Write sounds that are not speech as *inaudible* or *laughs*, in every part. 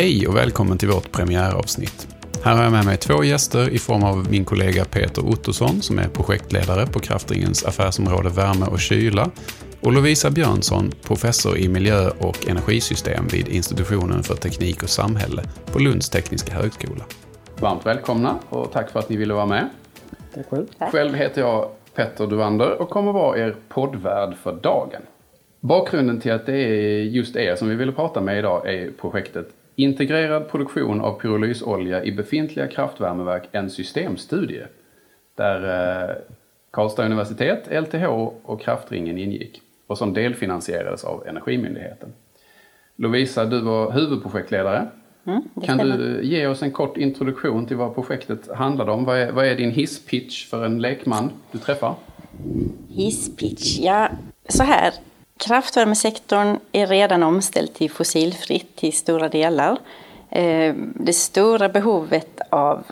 Hej och välkommen till vårt premiäravsnitt. Här har jag med mig två gäster i form av min kollega Peter Ottosson som är projektledare på Kraftringens affärsområde Värme och Kyla och Lovisa Björnsson, professor i miljö och energisystem vid institutionen för teknik och samhälle på Lunds tekniska högskola. Varmt välkomna och tack för att ni ville vara med. Tack själv. Själv heter jag Petter Duvander och kommer vara er poddvärd för dagen. Bakgrunden till att det är just er som vi ville prata med idag är projektet Integrerad produktion av pyrolysolja i befintliga kraftvärmeverk, en systemstudie. Där eh, Karlstad universitet, LTH och Kraftringen ingick och som delfinansierades av Energimyndigheten. Lovisa, du var huvudprojektledare. Mm, kan du ge oss en kort introduktion till vad projektet handlade om? Vad är, vad är din hisspitch för en lekman du träffar? Hisspitch, ja så här. Kraftvärmesektorn är redan omställd till fossilfritt till stora delar. Eh, det stora behovet av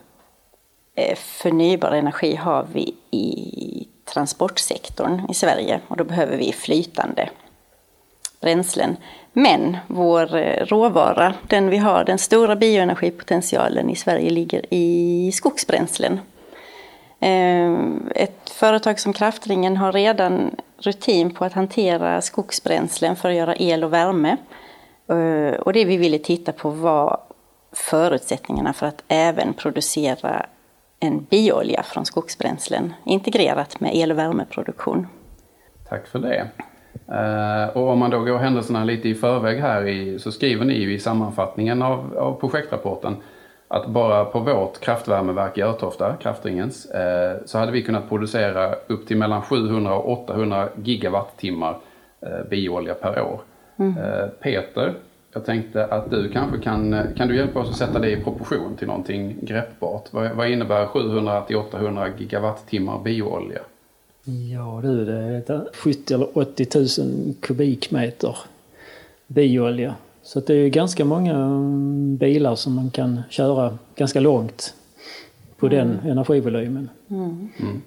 eh, förnybar energi har vi i transportsektorn i Sverige och då behöver vi flytande bränslen. Men vår eh, råvara, den vi har, den stora bioenergipotentialen i Sverige ligger i skogsbränslen. Eh, ett företag som Kraftringen har redan rutin på att hantera skogsbränslen för att göra el och värme. Eh, och det vi ville titta på var förutsättningarna för att även producera en bioolja från skogsbränslen integrerat med el och värmeproduktion. Tack för det. Eh, och om man då går händelserna lite i förväg här i, så skriver ni i sammanfattningen av, av projektrapporten att bara på vårt kraftvärmeverk i Örtofta, Kraftringens, eh, så hade vi kunnat producera upp till mellan 700 och 800 gigawattimmar eh, bioolja per år. Mm. Eh, Peter, jag tänkte att du kanske kan, kan du hjälpa oss att sätta det i proportion till någonting greppbart? Vad, vad innebär 700 till 800 gigawattimmar bioolja? Ja du, det är 70 eller 80 000 kubikmeter bioolja. Så det är ganska många mm, bilar som man kan köra ganska långt på mm. den energivolymen. Mm. Mm.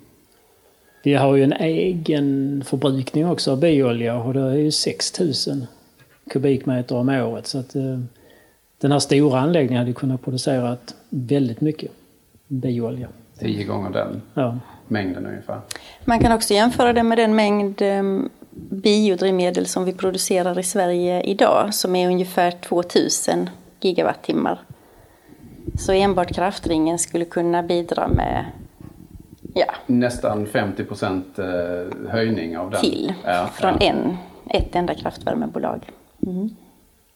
Vi har ju en egen förbrukning också av bioolja och det är ju 6000 kubikmeter om året. Så att eh, den här stora anläggningen hade kunnat producera väldigt mycket bioolja. Tio gånger den ja. mängden ungefär. Man kan också jämföra det med den mängd ehm, biodrivmedel som vi producerar i Sverige idag som är ungefär 2000 gigawattimmar. Så enbart kraftringen skulle kunna bidra med ja, nästan 50 procent eh, höjning av den. Till, ja, från ja. En, ett enda kraftvärmebolag. Mm.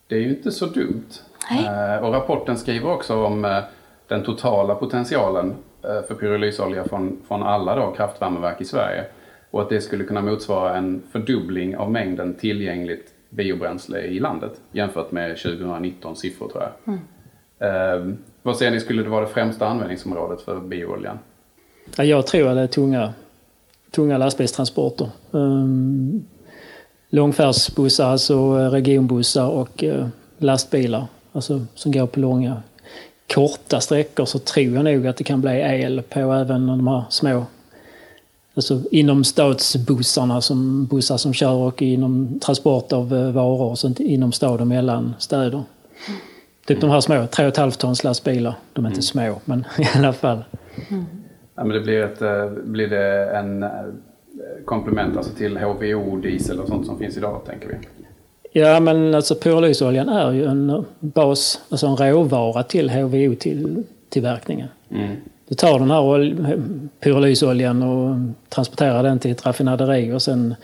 Det är ju inte så dumt. Nej. Eh, och rapporten skriver också om eh, den totala potentialen för pyrolysolja från, från alla då kraftvärmeverk i Sverige och att det skulle kunna motsvara en fördubbling av mängden tillgängligt biobränsle i landet jämfört med 2019 siffror tror jag. Mm. Eh, vad säger ni skulle det vara det främsta användningsområdet för biooljan? Ja, jag tror att det är tunga, tunga lastbilstransporter. Um, långfärdsbussar, alltså regionbussar och uh, lastbilar alltså, som går på långa korta sträckor så tror jag nog att det kan bli el på även de här små Alltså inom stadsbussarna, som bussar som kör och inom transport av eh, varor och sånt inom stad och mellan städer. Typ de här små 3,5 tons lastbilar. De är inte mm. små, men *laughs* i alla fall. Mm. Ja, men det blir, ett, eh, blir det en eh, komplement alltså till HVO, diesel och sånt som finns idag, tänker vi? Ja, men alltså pyrolysoljan är ju en bas, alltså en råvara till HVO-tillverkningen. Mm. Du tar den här pyrolysoljan och transporterar den till ett raffinaderi och sen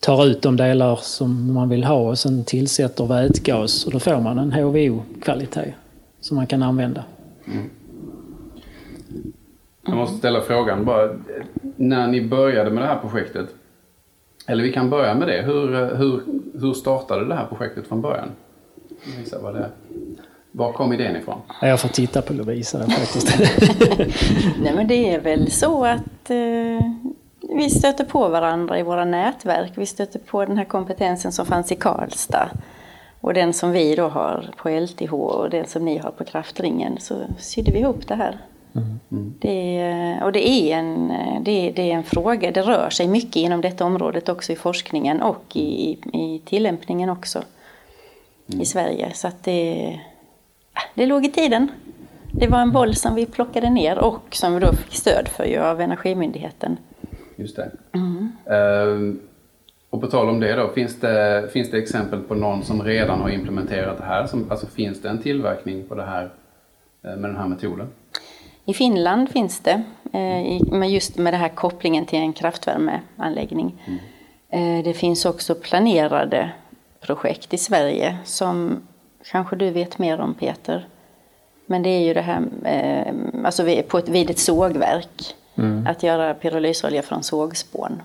tar ut de delar som man vill ha och sen tillsätter vätgas och då får man en HVO-kvalitet som man kan använda. Mm. Jag måste ställa frågan bara. När ni började med det här projektet, eller vi kan börja med det. Hur, hur, hur startade det här projektet från början? Visa vad det är. Var kom idén ifrån? Jag får titta på Lovisa där faktiskt. *laughs* Nej men det är väl så att eh, vi stöter på varandra i våra nätverk. Vi stöter på den här kompetensen som fanns i Karlstad. Och den som vi då har på LTH och den som ni har på Kraftringen. Så sydde vi ihop det här. Mm. Mm. Det, och det är, en, det, det, är en fråga, det rör sig mycket inom detta området också i forskningen och i, i tillämpningen också mm. i Sverige. Så att det det låg i tiden. Det var en boll som vi plockade ner och som vi då fick stöd för av Energimyndigheten. Just det. Mm. Uh, och på tal om det då, finns det, finns det exempel på någon som redan har implementerat det här? Som, alltså finns det en tillverkning på det här eh, med den här metoden? I Finland finns det, eh, just med den här kopplingen till en kraftvärmeanläggning. Mm. Eh, det finns också planerade projekt i Sverige som kanske du vet mer om Peter. Men det är ju det här alltså vid ett sågverk. Mm. Att göra pyrolysolja från sågspån.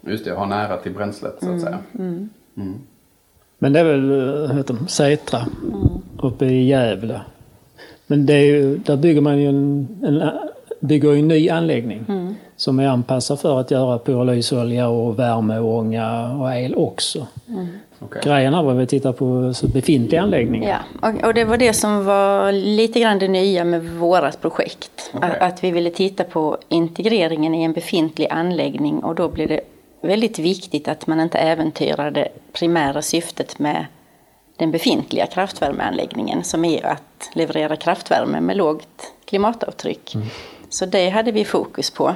Just det, ha nära till bränslet så att mm. säga. Mm. Mm. Men det är väl heter de, Sätra mm. uppe i Gävle. Men det är ju, där bygger man ju en, en, bygger en ny anläggning mm. Som är anpassad för att göra pyrolysolja och värme, och ånga och el också. Mm. Okay. Grejen här var att vi tittar på befintliga anläggningar. Ja, och, och, det var det som var lite grann det nya med vårat projekt. Okay. Att, att, vi ville titta på integreringen i en befintlig anläggning och då blir det väldigt viktigt att man inte äventyrar det primära syftet med den befintliga kraftvärmeanläggningen som är att leverera kraftvärme med lågt klimatavtryck. Mm. Så det hade vi fokus på.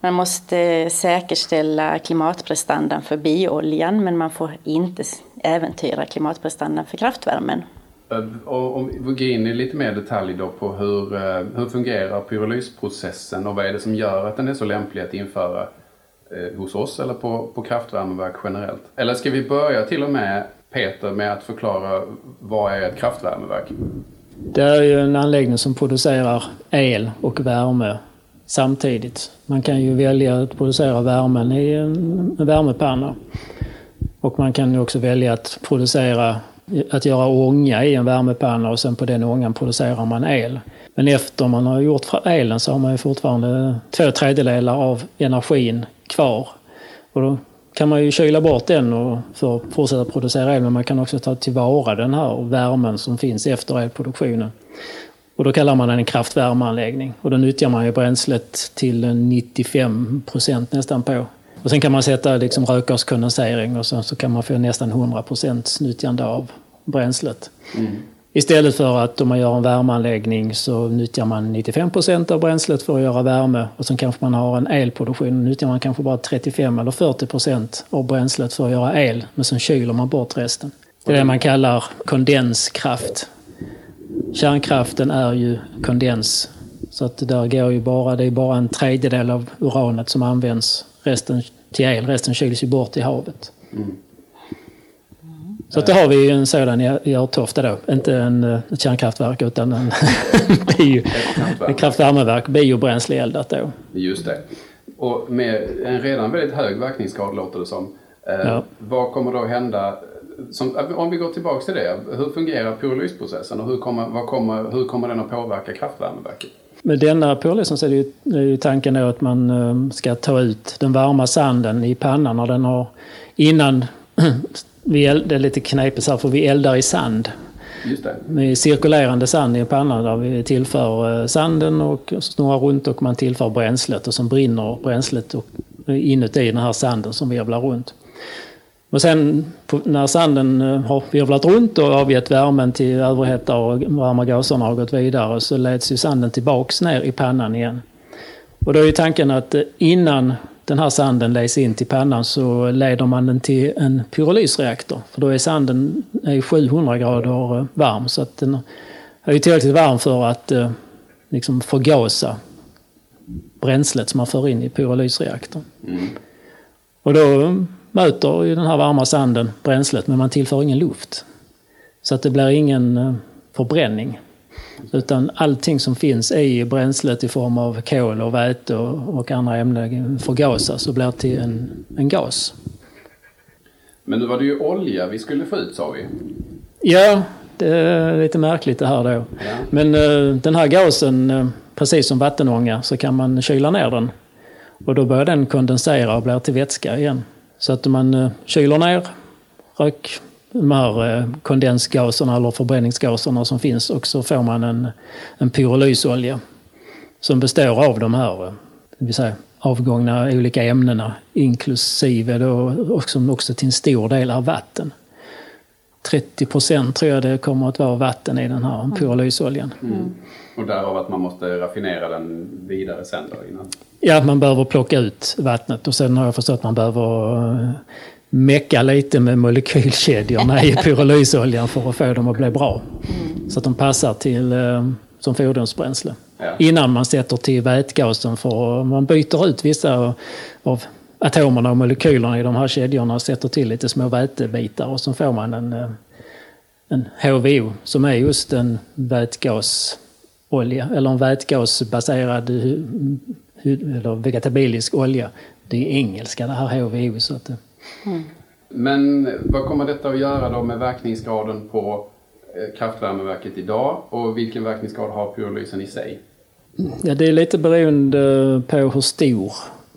Man måste säkerställa klimatprestandan för biooljan men man får inte äventyra klimatprestandan för kraftvärmen. Om vi går in i lite mer detalj då på hur, eh, hur fungerar pyrolysprocessen och vad är det som gör att den är så lämplig att införa eh, hos oss eller på, på kraftvärmeverk generellt? Eller ska vi börja till och med Peter med att förklara vad är ett kraftvärmeverk? Det är ju en anläggning som producerar el och värme samtidigt. Man kan ju välja att producera värmen i en värmepanna. Och man kan också välja att producera, att göra ånga i en värmepanna och sen på den ångan producerar man el. Men efter man har gjort elen så har man ju fortfarande två tredjedelar av energin kvar. Och då kan man ju kyla bort den och för att fortsätta producera el men man kan också ta tillvara den här värmen som finns efter elproduktionen. Och då kallar man den en kraftvärmeanläggning. Och då nyttjar man ju bränslet till 95 procent nästan på. Och sen kan man sätta liksom rökgaskondensering och så, så kan man få nästan 100 procents nyttjande av bränslet. Mm. Istället för att om man gör en värmeanläggning så nyttjar man 95 procent av bränslet för att göra värme och sen kanske man har en elproduktion och nyttjar man kanske bara 35 eller 40 procent av bränslet för att göra el. Men sen kyler man bort resten. Det är det man kallar kondenskraft. Kärnkraften är ju kondens. Så att där går ju bara, det är bara en tredjedel av uranet som används resten till el. Resten kyls ju bort i havet. Mm. Så att då har vi en sådan i Örtofta då. Inte en, eh, ett kärnkraftverk utan en *laughs* bio, ett kraftvärmeverk, biobränsleeldat då. Just det. Och med en redan väldigt hög verkningsgrad låter det som. Eh, ja. Vad kommer då hända? Som, om vi går tillbaka till det. Hur fungerar pyrolysprocessen och hur kommer, vad kommer, hur kommer den att påverka kraftvärmeverket? Med denna pyrolysen så är det ju, är ju tanken då att man eh, ska ta ut den varma sanden i pannan när den har innan *clears throat* vi eld, det är lite knepigt här för vi eldar i sand. Just det. Med cirkulerande sand i pannan där vi tillför eh, sanden och snurrar runt och man tillför bränslet och så brinner bränslet inuti den här sanden som virvlar runt. Och sen när sanden eh, har virvlat runt och avgett värmen till överhettar och varma gaserna har gått vidare så leds ju sanden tillbaks ner i pannan igen. Och då är ju tanken att eh, innan den här sanden leds in till pannan så leder man den till en pyrolysreaktor. För då är sanden är 700 grader eh, varm så att den är tillräckligt varm för att liksom förgasa bränslet som man för in i pyrolysreaktorn. Mm. Och då möter ju den här varma sanden bränslet men man tillför ingen luft. Så att det blir ingen eh, förbränning. Utan allting som finns i bränslet i form av kol och väte och, andra ämnen förgasas och blir till en, en gas. Men nu var det ju olja vi skulle få ut sa vi. Ja, det är lite märkligt det här då. Ja. Men uh, den här gasen, uh, precis som vattenånga, så kan man kyla ner den. Och då börjar den kondensera och blir till vätska igen. Så att man uh, kyler ner rök, de här eh, kondensgaserna eller förbränningsgaserna som finns och så får man en, en pyrolysolja som består av de här eh, det vill säga, avgångna olika ämnena inklusive då, och som också till en stor del är vatten. 30 procent tror jag det kommer att vara vatten i den här pyrolysoljan. Mm. Och därav att man måste raffinera den vidare sen då innan? Ja, man behöver plocka ut vattnet och sen har jag förstått att man behöver eh, mecka lite med molekylkedjorna i *laughs* pyrolysoljan för att få dem att bli bra. Mm. Så att de passar till eh, som fordonsbränsle. Ja. Innan man sätter till vätgasen för man byter ut vissa av atomerna och molekylerna i de här kedjorna och sätter till lite små vätebitar och så får man en, eh, en HVO som är just en vätgasolja eller en vätgasbaserad eller vegetabilisk olja. Det är engelska det här HVO. Så att, mm. Men vad kommer detta att göra då med verkningsgraden på eh, kraftvärmeverket idag och vilken verkningsgrad har pyrolysen i sig? Ja, det är lite beroende på hur stor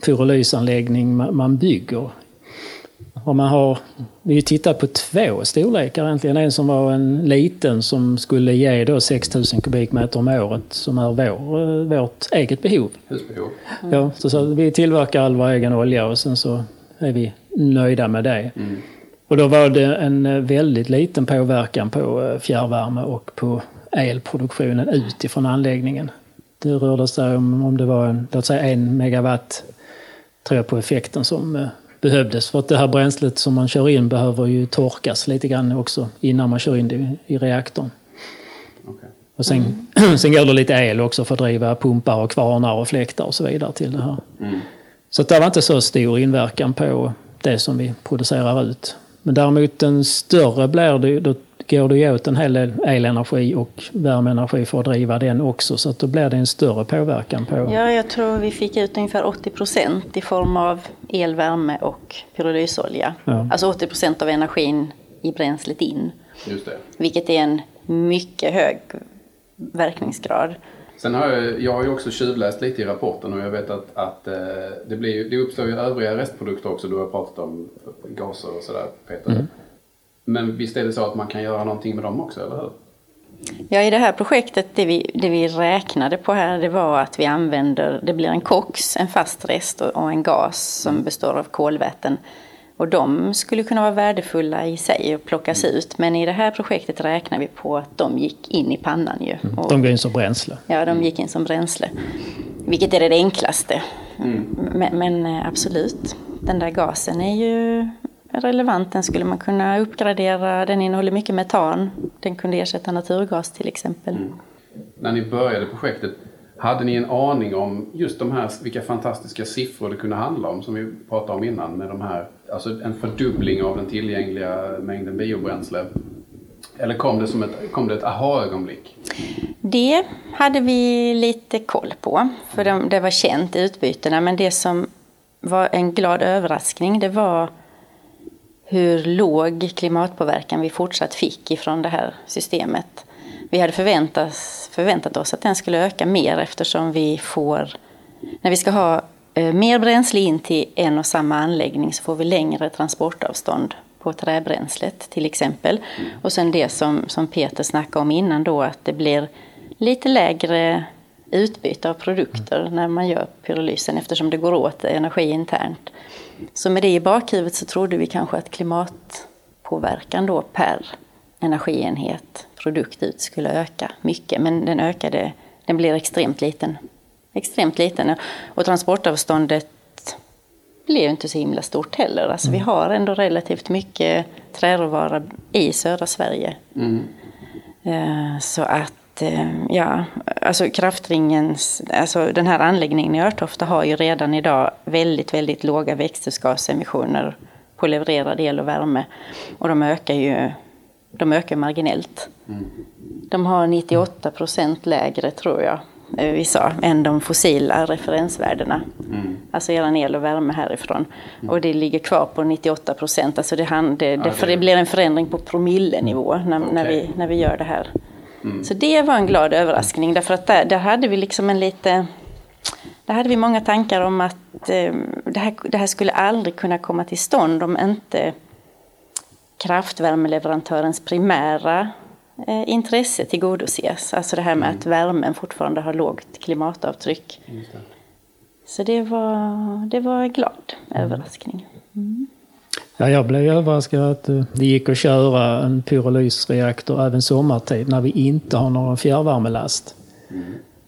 pyrolysanläggning man bygger. Och man har vi tittat på två storlekar egentligen. En som var en liten som skulle ge då 6000 kubikmeter om året som är vår, vårt eget behov. Husbehov. Mm. Ja, så, så, vi tillverkar all vår egen olja och sen så är vi nöjda med det. Mm. Och då var det en väldigt liten påverkan på eh, fjärrvärme och på elproduktionen utifrån anläggningen. Det rörde sig om, om det var en, låt säga en megawatt tror jag på effekten som eh, behövdes. För att det här bränslet som man kör in behöver ju torkas lite grann också innan man kör in det i reaktorn. Okay. Och sen, mm. *clears throat* sen går det lite el också för att driva pumpar och kvarnar och fläktar och så vidare till det här. Mm. Så det var inte så stor inverkan på det som vi producerar ut. Men däremot den större blir det, då går det ju åt en hel del elenergi och värmeenergi för att driva den också. Så att då blir det en större påverkan på... Ja, jag tror vi fick ut ungefär 80 procent i form av el, värme och pyrolysolja. Ja. Alltså 80 procent av energin i bränslet in. Just det. Vilket är en mycket hög verkningsgrad. Sen har jag, jag har ju också tjuvläst lite i rapporten och jag vet att, att eh, det, blir, det uppstår ju övriga restprodukter också. Du har pratat om gaser och sådär Peter. Mm. Men visst är det så att man kan göra någonting med dem också, eller hur? Ja, i det här projektet, det vi, det vi räknade på här, det var att vi använder, det blir en kox, en fast rest och en gas som består av kolväten. Och de skulle kunna vara värdefulla i sig och plockas mm. ut. Men i det här projektet räknar vi på att de gick in i pannan ju. Mm. De går in som bränsle? Ja, de gick in som bränsle. Vilket är det enklaste. Mm. Men, men, eh, absolut, den där gasen är ju relevant. Den skulle man kunna uppgradera. Den innehåller mycket metan. Den kunde ersätta naturgas till exempel. Mm. När ni började projektet, hade ni en aning om just de här, vilka fantastiska siffror det kunde handla om som vi pratade om innan med de här, alltså en fördubbling av den tillgängliga mängden biobränsle? Eller kom det som ett, kom det ett aha-ögonblick? Det hade vi lite koll på, för de, det var känt i utbytena. Men det som var en glad överraskning, det var hur låg klimatpåverkan vi fortsatt fick ifrån det här systemet. Vi hade förväntat, förväntat oss att den skulle öka mer eftersom vi får, när vi ska ha eh, mer bränsle in till en och samma anläggning så får vi längre transportavstånd på träbränslet till exempel. Och sen det som, som Peter snackade om innan då att det blir lite lägre utbyte av produkter när man gör pyrolysen eftersom det går åt energi internt. Så med det i bakhuvudet så trodde vi kanske att klimatpåverkan då per energienhet produkt ut skulle öka mycket. Men den ökade, den blir extremt liten. Extremt liten. Och transportavståndet blev inte så himla stort heller. Alltså mm. vi har ändå relativt mycket träråvara i södra Sverige. Mm. Eh, så att Eh, ja, alltså kraftringens, alltså den här anläggningen i Örtofta har ju redan idag väldigt, väldigt låga växthusgasemissioner på levererad el och värme. Och de ökar ju de ökar marginellt. Mm. De har 98 procent lägre, tror jag, eh, vi sa, än de fossila referensvärdena. Mm. Alltså eran el och värme härifrån. Mm. Och det ligger kvar på 98 procent. Alltså det, det, det, det, blir en förändring på promillenivå när, okay. när, vi, när vi gör det här. Mm. Så det var en glad överraskning därför att där, där hade vi liksom en lite där hade vi många tankar om att eh, det, här, det här skulle aldrig kunna komma till stånd om inte kraftvärmeleverantörens primära eh, intresse tillgodoses. Alltså det här med mm. att värmen fortfarande har lågt klimatavtryck. Det. Så det var, det var en glad mm. överraskning. Mm. Ja, jag blev överraskad att eh, det gick att köra en pyrolysreaktor även sommartid när vi inte har någon fjärrvärmelast. Mm.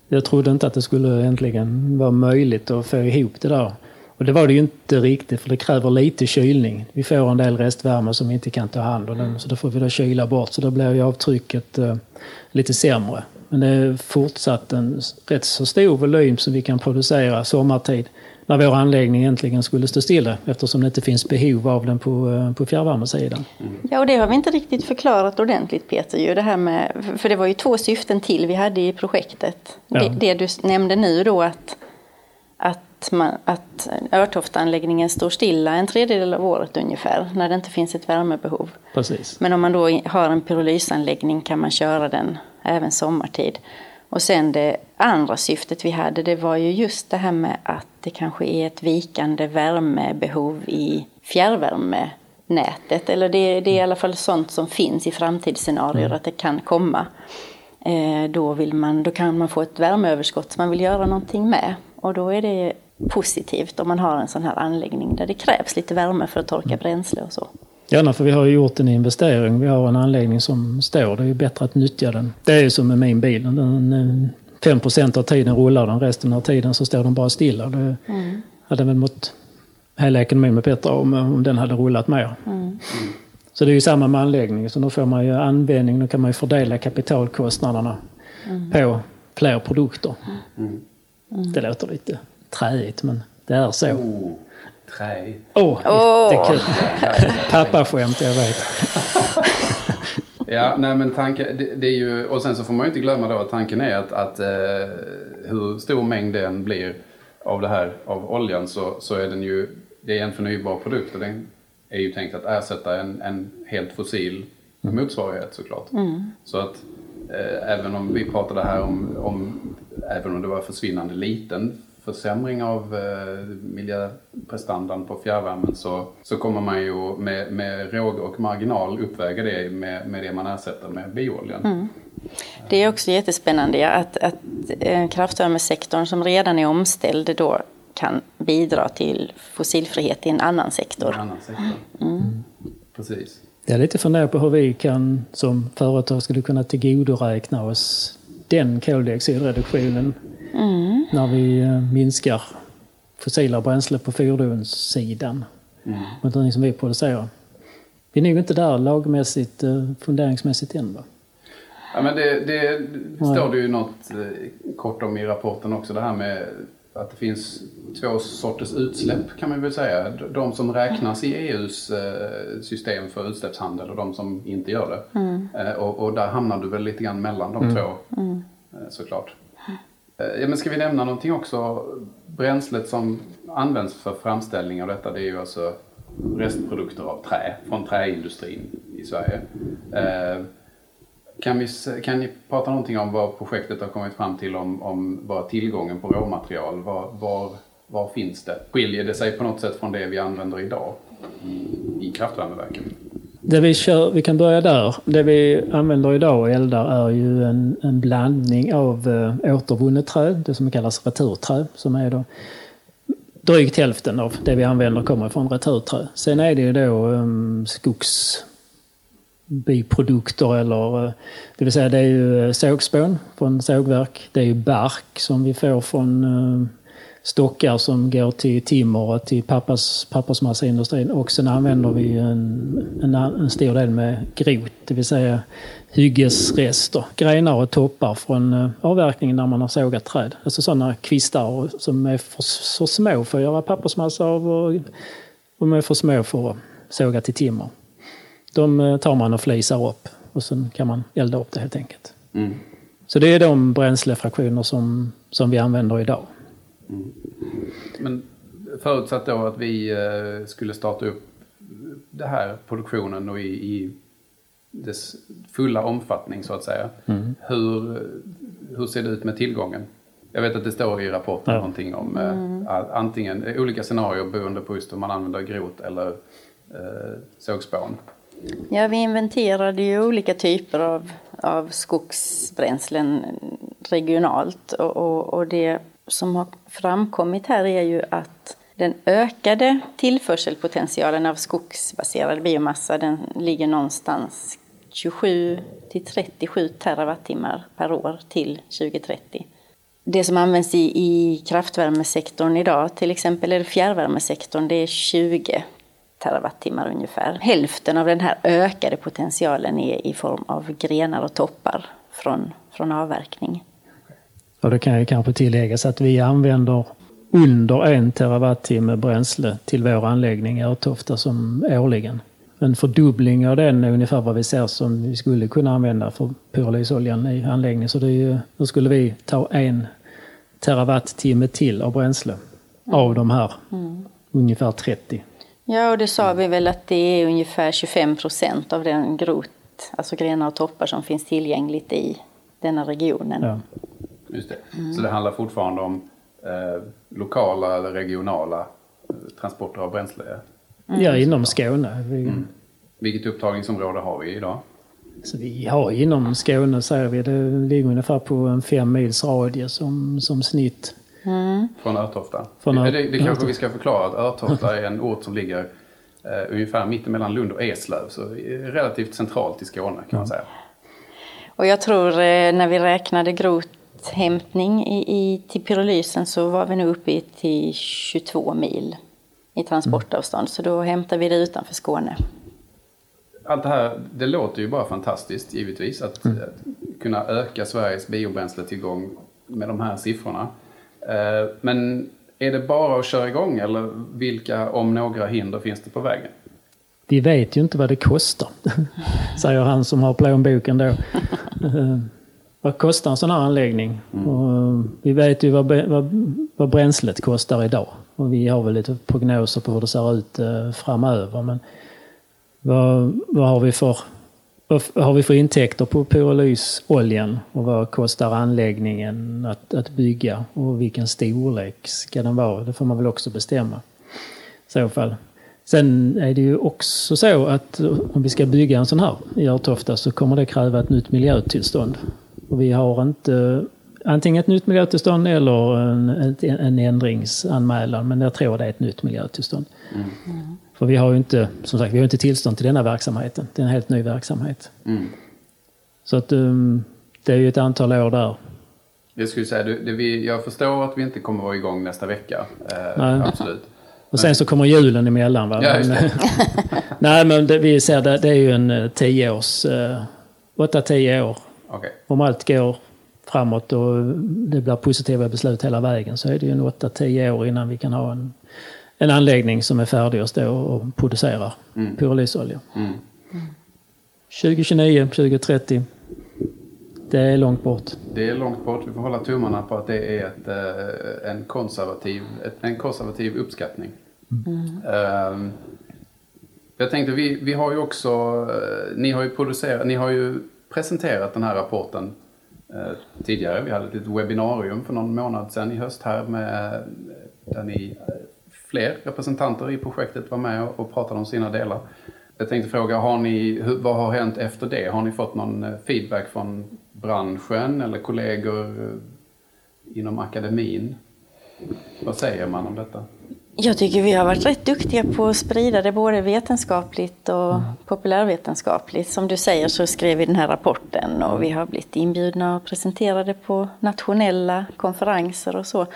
Jag trodde inte att det skulle äntligen vara möjligt att få ihop det där. Och det var det ju inte riktigt för det kräver lite kylning. Vi får en del restvärme som vi inte kan ta hand om, så då får vi då kyla bort. Så då blir ju avtrycket eh, lite sämre. Men det är fortsatt en rätt så stor volym som vi kan producera sommartid när vår anläggning egentligen skulle stå stilla eftersom det inte finns behov av den på, eh, på fjärrvärmesidan. Mm. Ja, och det har vi inte riktigt förklarat ordentligt Peter. Ju, det här med, för det var ju två syften till vi hade i projektet. Ja. Det, det, du nämnde nu då att, att, man, att Örtoftaanläggningen står stilla en tredjedel av året ungefär när det inte finns ett värmebehov. Precis. Men om man då har en pyrolysanläggning kan man köra den även sommartid. Och sen det andra syftet vi hade det var ju just det här med att det kanske är ett vikande värmebehov i fjärrvärmenätet. Eller det, det är i alla fall sånt som finns i framtidsscenarier mm. att det kan komma. Eh, då, vill man, då kan man få ett värmeöverskott som man vill göra någonting med. Och då är det positivt om man har en sån här anläggning där det krävs lite värme för att torka mm. bränsle och så. Gärna för vi har ju gjort en investering. Vi har en anläggning som står. Det är ju bättre att nyttja den. Det är ju som med min bil. Den, 5% av tiden rullar den, resten av tiden så står den bara stilla. Det mm. hade väl mått hela ekonomin med bättre om, om den hade rullat mer. Mm. Så det är ju samma med anläggningen. Så då får man ju användning, då kan man ju fördela kapitalkostnaderna mm. på fler produkter. Mm. Det låter lite träigt men det är så. Oh. Trä. Åh, oh, oh. jättekul! Pappaskämt, jag vet. *laughs* ja, nej men tanken, det, det, är ju, och sen så får man ju inte glömma då att tanken är att, att eh, hur stor mängd den blir av det här, av oljan, så, så är den ju, det är en förnybar produkt och den är ju tänkt att ersätta en, en helt fossil mm. motsvarighet såklart. Mm. Så att eh, även om vi pratade här om, om, även om det var försvinnande liten försämring av eh, miljöprestandan på fjärrvärmen så, så kommer man ju med, med råg och marginal uppväga det med, med det man ersätter med biooljan. Mm. Det är också jättespännande att, att eh, kraftvärmesektorn som redan är omställd då kan bidra till fossilfrihet i en annan sektor. En annan sektor. Mm. Mm. Precis. Jag är lite funderad på hur vi kan som företag skulle kunna tillgodoräkna oss den koldioxidreduktionen mm. när vi eh, minskar fossila bränslen på fordonssidan. Mm. Någonting som vi producerar. Vi är nog inte där lagmässigt, eh, funderingsmässigt än va? Ja, men det, det står det ju något eh, kort om i rapporten också, det här med att det finns två sorters utsläpp kan man väl säga. De som räknas i EUs system för utsläppshandel och de som inte gör det. Mm. Och, och, där hamnar du väl lite grann mellan de mm. två mm. såklart. Eh, ja, men ska vi nämna någonting också? Bränslet som används för framställning av detta det är ju alltså restprodukter av trä från träindustrin i Sverige. Eh, kan, vi, kan ni prata någonting om vad projektet har kommit fram till om, om bara tillgången på råmaterial? Var, var, var finns det? Skiljer det sig på något sätt från det vi använder idag i, i kraftvärmeverken? Det vi, kör, vi kan börja där. Det vi använder idag och eldar är ju en, en blandning av eh, återvunnet trä, det som kallas returträ, som är då drygt hälften av det vi använder kommer från returträ. Sen är det ju då ehm, um, skogsbiprodukter eller eh, det vill säga det är ju eh, sågspån från sågverk. Det är ju bark som vi får från eh, stockar som går till timmer och till pappers, pappersmassaindustrin. Och sen använder vi en, en, en stor del med grot, det vill säga hyggesrester, grenar och toppar från eh, avverkningen när man har sågat träd. Alltså sådana kvistar som är för, för små för att göra pappersmassa av och, och de är för små för att såga till timmer. De eh, tar man och flisar upp och sen kan man elda upp det helt enkelt. Mm. Så det är de bränslefraktioner som, som vi använder idag. Men förutsatt då att vi eh, skulle starta upp det här produktionen och i, i dess fulla omfattning så att säga. Mm. Hur, hur ser det ut med tillgången? Jag vet att det står i rapporten ja. någonting om eh, mm. antingen olika scenarier beroende på just om man använder grot eller eh, sågspån. Ja, vi inventerade ju olika typer av, av skogsbränslen regionalt och, och, och det som har framkommit här är ju att Den ökade tillförselpotentialen av skogsbaserad biomassa den ligger någonstans 27 till 37 terawattimmar per år till 2030. Det som används i, i kraftvärmesektorn idag, till exempel eller fjärrvärmesektorn, det är 20 terawattimmar ungefär. Hälften av den här ökade potentialen är i form av grenar och toppar från, från avverkning. Och det kan ju kanske tilläggas att vi använder under en terawattimme bränsle till vår anläggning i Örtofta som årligen. En fördubbling av den är ungefär vad vi ser som vi skulle kunna använda för pyrolysoljan i anläggningen. Så det är ju, då skulle vi ta en terawattimme till av bränsle av de här mm. ungefär 30. Ja, och det sa vi väl att det är ungefär 25 procent av den grot, alltså grenar och toppar som finns tillgängligt i denna regionen. Ja. Just det. Mm. Så det handlar fortfarande om eh, lokala eller regionala eh, transporter av bränsle? Mm. Ja, inom Skåne. Vi... Mm. Vilket upptagningsområde har vi idag? Så vi har inom Skåne, säger vi, det ligger ungefär på en fem mils radie som, som snitt. Mm. Från Örtofta? Från Ör... det, det kanske vi ska förklara att Örtofta är en ort som ligger eh, ungefär mittemellan Lund och Eslöv, så relativt centralt i Skåne kan man säga. Och jag tror eh, när vi räknade grot hämtning i, i, till pyrolysen så var vi nu uppe i till 22 mil i transportavstånd. Så då hämtar vi det utanför Skåne. Allt det här, det låter ju bara fantastiskt givetvis att, mm. att kunna öka Sveriges biobränsletillgång med de här siffrorna. Eh, men är det bara att köra igång eller vilka, om några, hinder finns det på vägen? Vi vet ju inte vad det kostar, *laughs* säger han som har plånboken då. *laughs* Eh, vad kostar en sån här anläggning? Mm. Och vi vet ju vad, vad, vad bränslet kostar idag. Och vi har väl lite prognoser på hur det ser ut eh, framöver. Men vad, vad, har vi för, vad har vi för intäkter på pyrolysoljan? Och vad kostar anläggningen att, att bygga? Och vilken storlek ska den vara? Det får man väl också bestämma. I så fall. Sen är det ju också så att om vi ska bygga en sån här i Örtofta så kommer det kräva ett nytt miljötillstånd. Och vi har inte antingen ett nytt miljötillstånd eller en, en ändringsanmälan. Men jag tror det är ett nytt miljötillstånd. Mm. För vi har ju inte, som sagt, vi har inte tillstånd till denna verksamheten. Det är en helt ny verksamhet. Mm. Så att um, det är ju ett antal år där. Jag skulle säga, det, det vi, jag förstår att vi inte kommer vara igång nästa vecka. Eh, absolut. Och sen så kommer julen emellan. Va? Ja, men, *laughs* nej men det, vi ser det, det är ju en eh, tio års, eh, åtta, tio år Okay. Om allt går framåt och det blir positiva beslut hela vägen så är det ju en 8-10 år innan vi kan ha en, en anläggning som är färdig och stå och producera mm. pyrolysolja. Mm. 2029, 2030. Det är långt bort. Det är långt bort. Vi får hålla tummarna på att det är ett, eh, en, konservativ, en konservativ uppskattning. Mm. Um, jag tänkte, vi, vi har ju också, eh, ni har ju producerat, ni har ju presenterat den här rapporten eh, tidigare. Vi hade ett litet webbinarium för någon månad sedan i höst här med, där ni, eh, fler representanter i projektet var med och, och pratade om sina delar. Jag tänkte fråga, har ni, hur, vad har hänt efter det? Har ni fått någon eh, feedback från branschen eller kollegor eh, inom akademin? Vad säger man om detta? Jag tycker vi har varit rätt duktiga på att sprida det både vetenskapligt och mm. populärvetenskapligt. Som du säger så skrev vi den här rapporten och vi har blivit inbjudna och presenterade på nationella konferenser och så.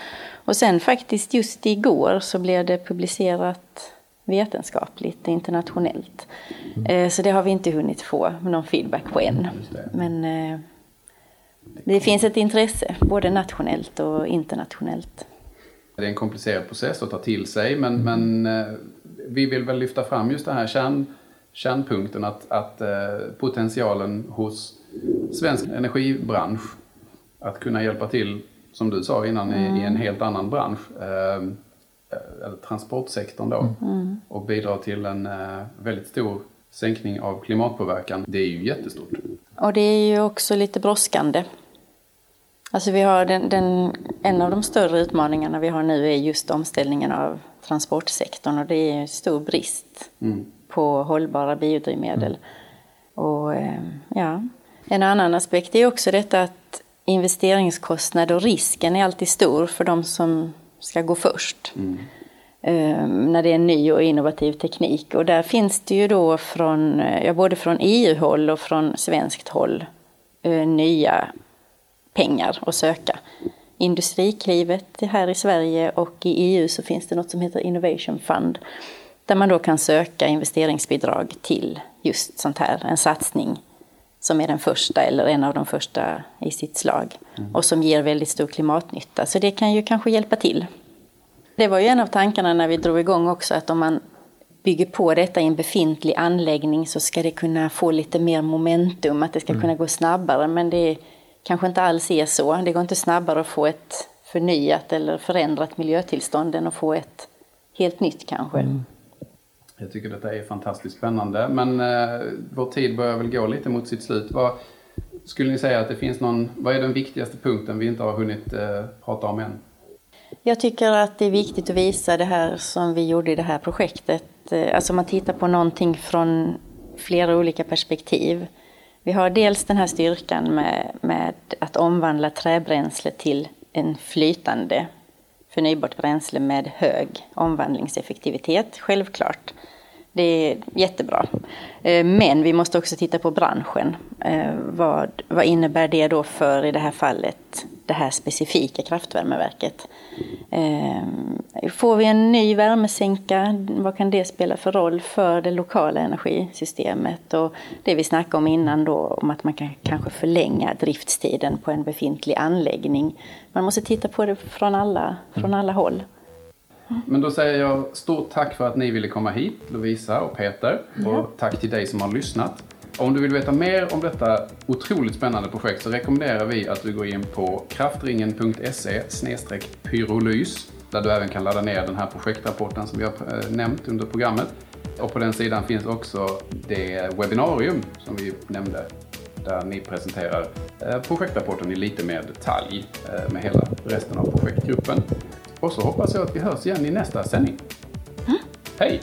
Och sen faktiskt just igår så blev det publicerat vetenskapligt internationellt. Mm. Eh, så det har vi inte hunnit få någon feedback på än. Men eh, det finns ett intresse både nationellt och internationellt. Det är en komplicerad process att ta till sig men, mm. men eh, vi vill väl lyfta fram just den här kärn, kärnpunkten att, att eh, potentialen hos svensk energibransch att kunna hjälpa till, som du sa innan, mm. i, i, en helt annan bransch, eh, eller transportsektorn då, mm. och bidra till en väldigt stor sänkning av klimatpåverkan, det är ju jättestort. Och det är ju också lite brådskande. Alltså vi har den, den, en av de större utmaningarna vi har nu är just omställningen av transportsektorn och det är stor brist mm. på hållbara biodrivmedel. Mm. Och, eh, ja. En annan aspekt är också detta att investeringskostnad och risken är alltid stor för de som ska gå först. Mm. eh, när det är ny och innovativ teknik. Och där finns det ju då från, ja, både från EU-håll och från svenskt håll nya pengar att söka. Industriklivet här i Sverige och i EU så finns det något som heter Innovation Fund där man då kan söka investeringsbidrag till just sånt här, en satsning som är den första eller en av de första i sitt slag mm. och som ger väldigt stor klimatnytta. Så det kan ju kanske hjälpa till. Det var ju en av tankarna när vi drog igång också att om man bygger på detta i en befintlig anläggning så ska det kunna få lite mer momentum, att det ska mm. kunna gå snabbare. Men det kanske inte alls är så. Det går inte snabbare att få ett förnyat eller förändrat miljötillstånd än att få ett helt nytt kanske. Mm. Jag tycker detta är fantastiskt spännande men eh, vår tid börjar väl gå lite mot sitt slut. Vad, skulle ni säga att det finns någon, vad är den viktigaste punkten vi inte har hunnit eh, prata om än? Jag tycker att det är viktigt att visa det här som vi gjorde i det här projektet. Eh, alltså man tittar på någonting från flera olika perspektiv. Vi har dels den här styrkan med, med att omvandla träbränsle till en flytande förnybart bränsle med hög omvandlingseffektivitet, självklart. Det är jättebra. Eh, men vi måste också titta på branschen. Eh, vad, vad innebär det då för, i det här fallet, det här specifika kraftvärmeverket? Eh, får vi en ny värmesänka, vad kan det spela för roll för det lokala energisystemet? Och det vi snackade om innan då, om att man kan kanske förlänga driftstiden på en befintlig anläggning. Man måste titta på det från alla, från alla håll. Men då säger jag stort tack för att ni ville komma hit, Lovisa och Peter. Och tack till dig som har lyssnat. Om du vill veta mer om detta otroligt spännande projekt så rekommenderar vi att du går in på kraftringen.se pyrolys där du även kan ladda ner den här projektrapporten som vi har eh, nämnt under programmet. Och på den sidan finns också det webbinarium som vi nämnde där ni presenterar eh, projektrapporten i lite mer detalj eh, med hela resten av projektgruppen. Och så hoppas jag att vi hörs igen i nästa sändning. Mm. Hej!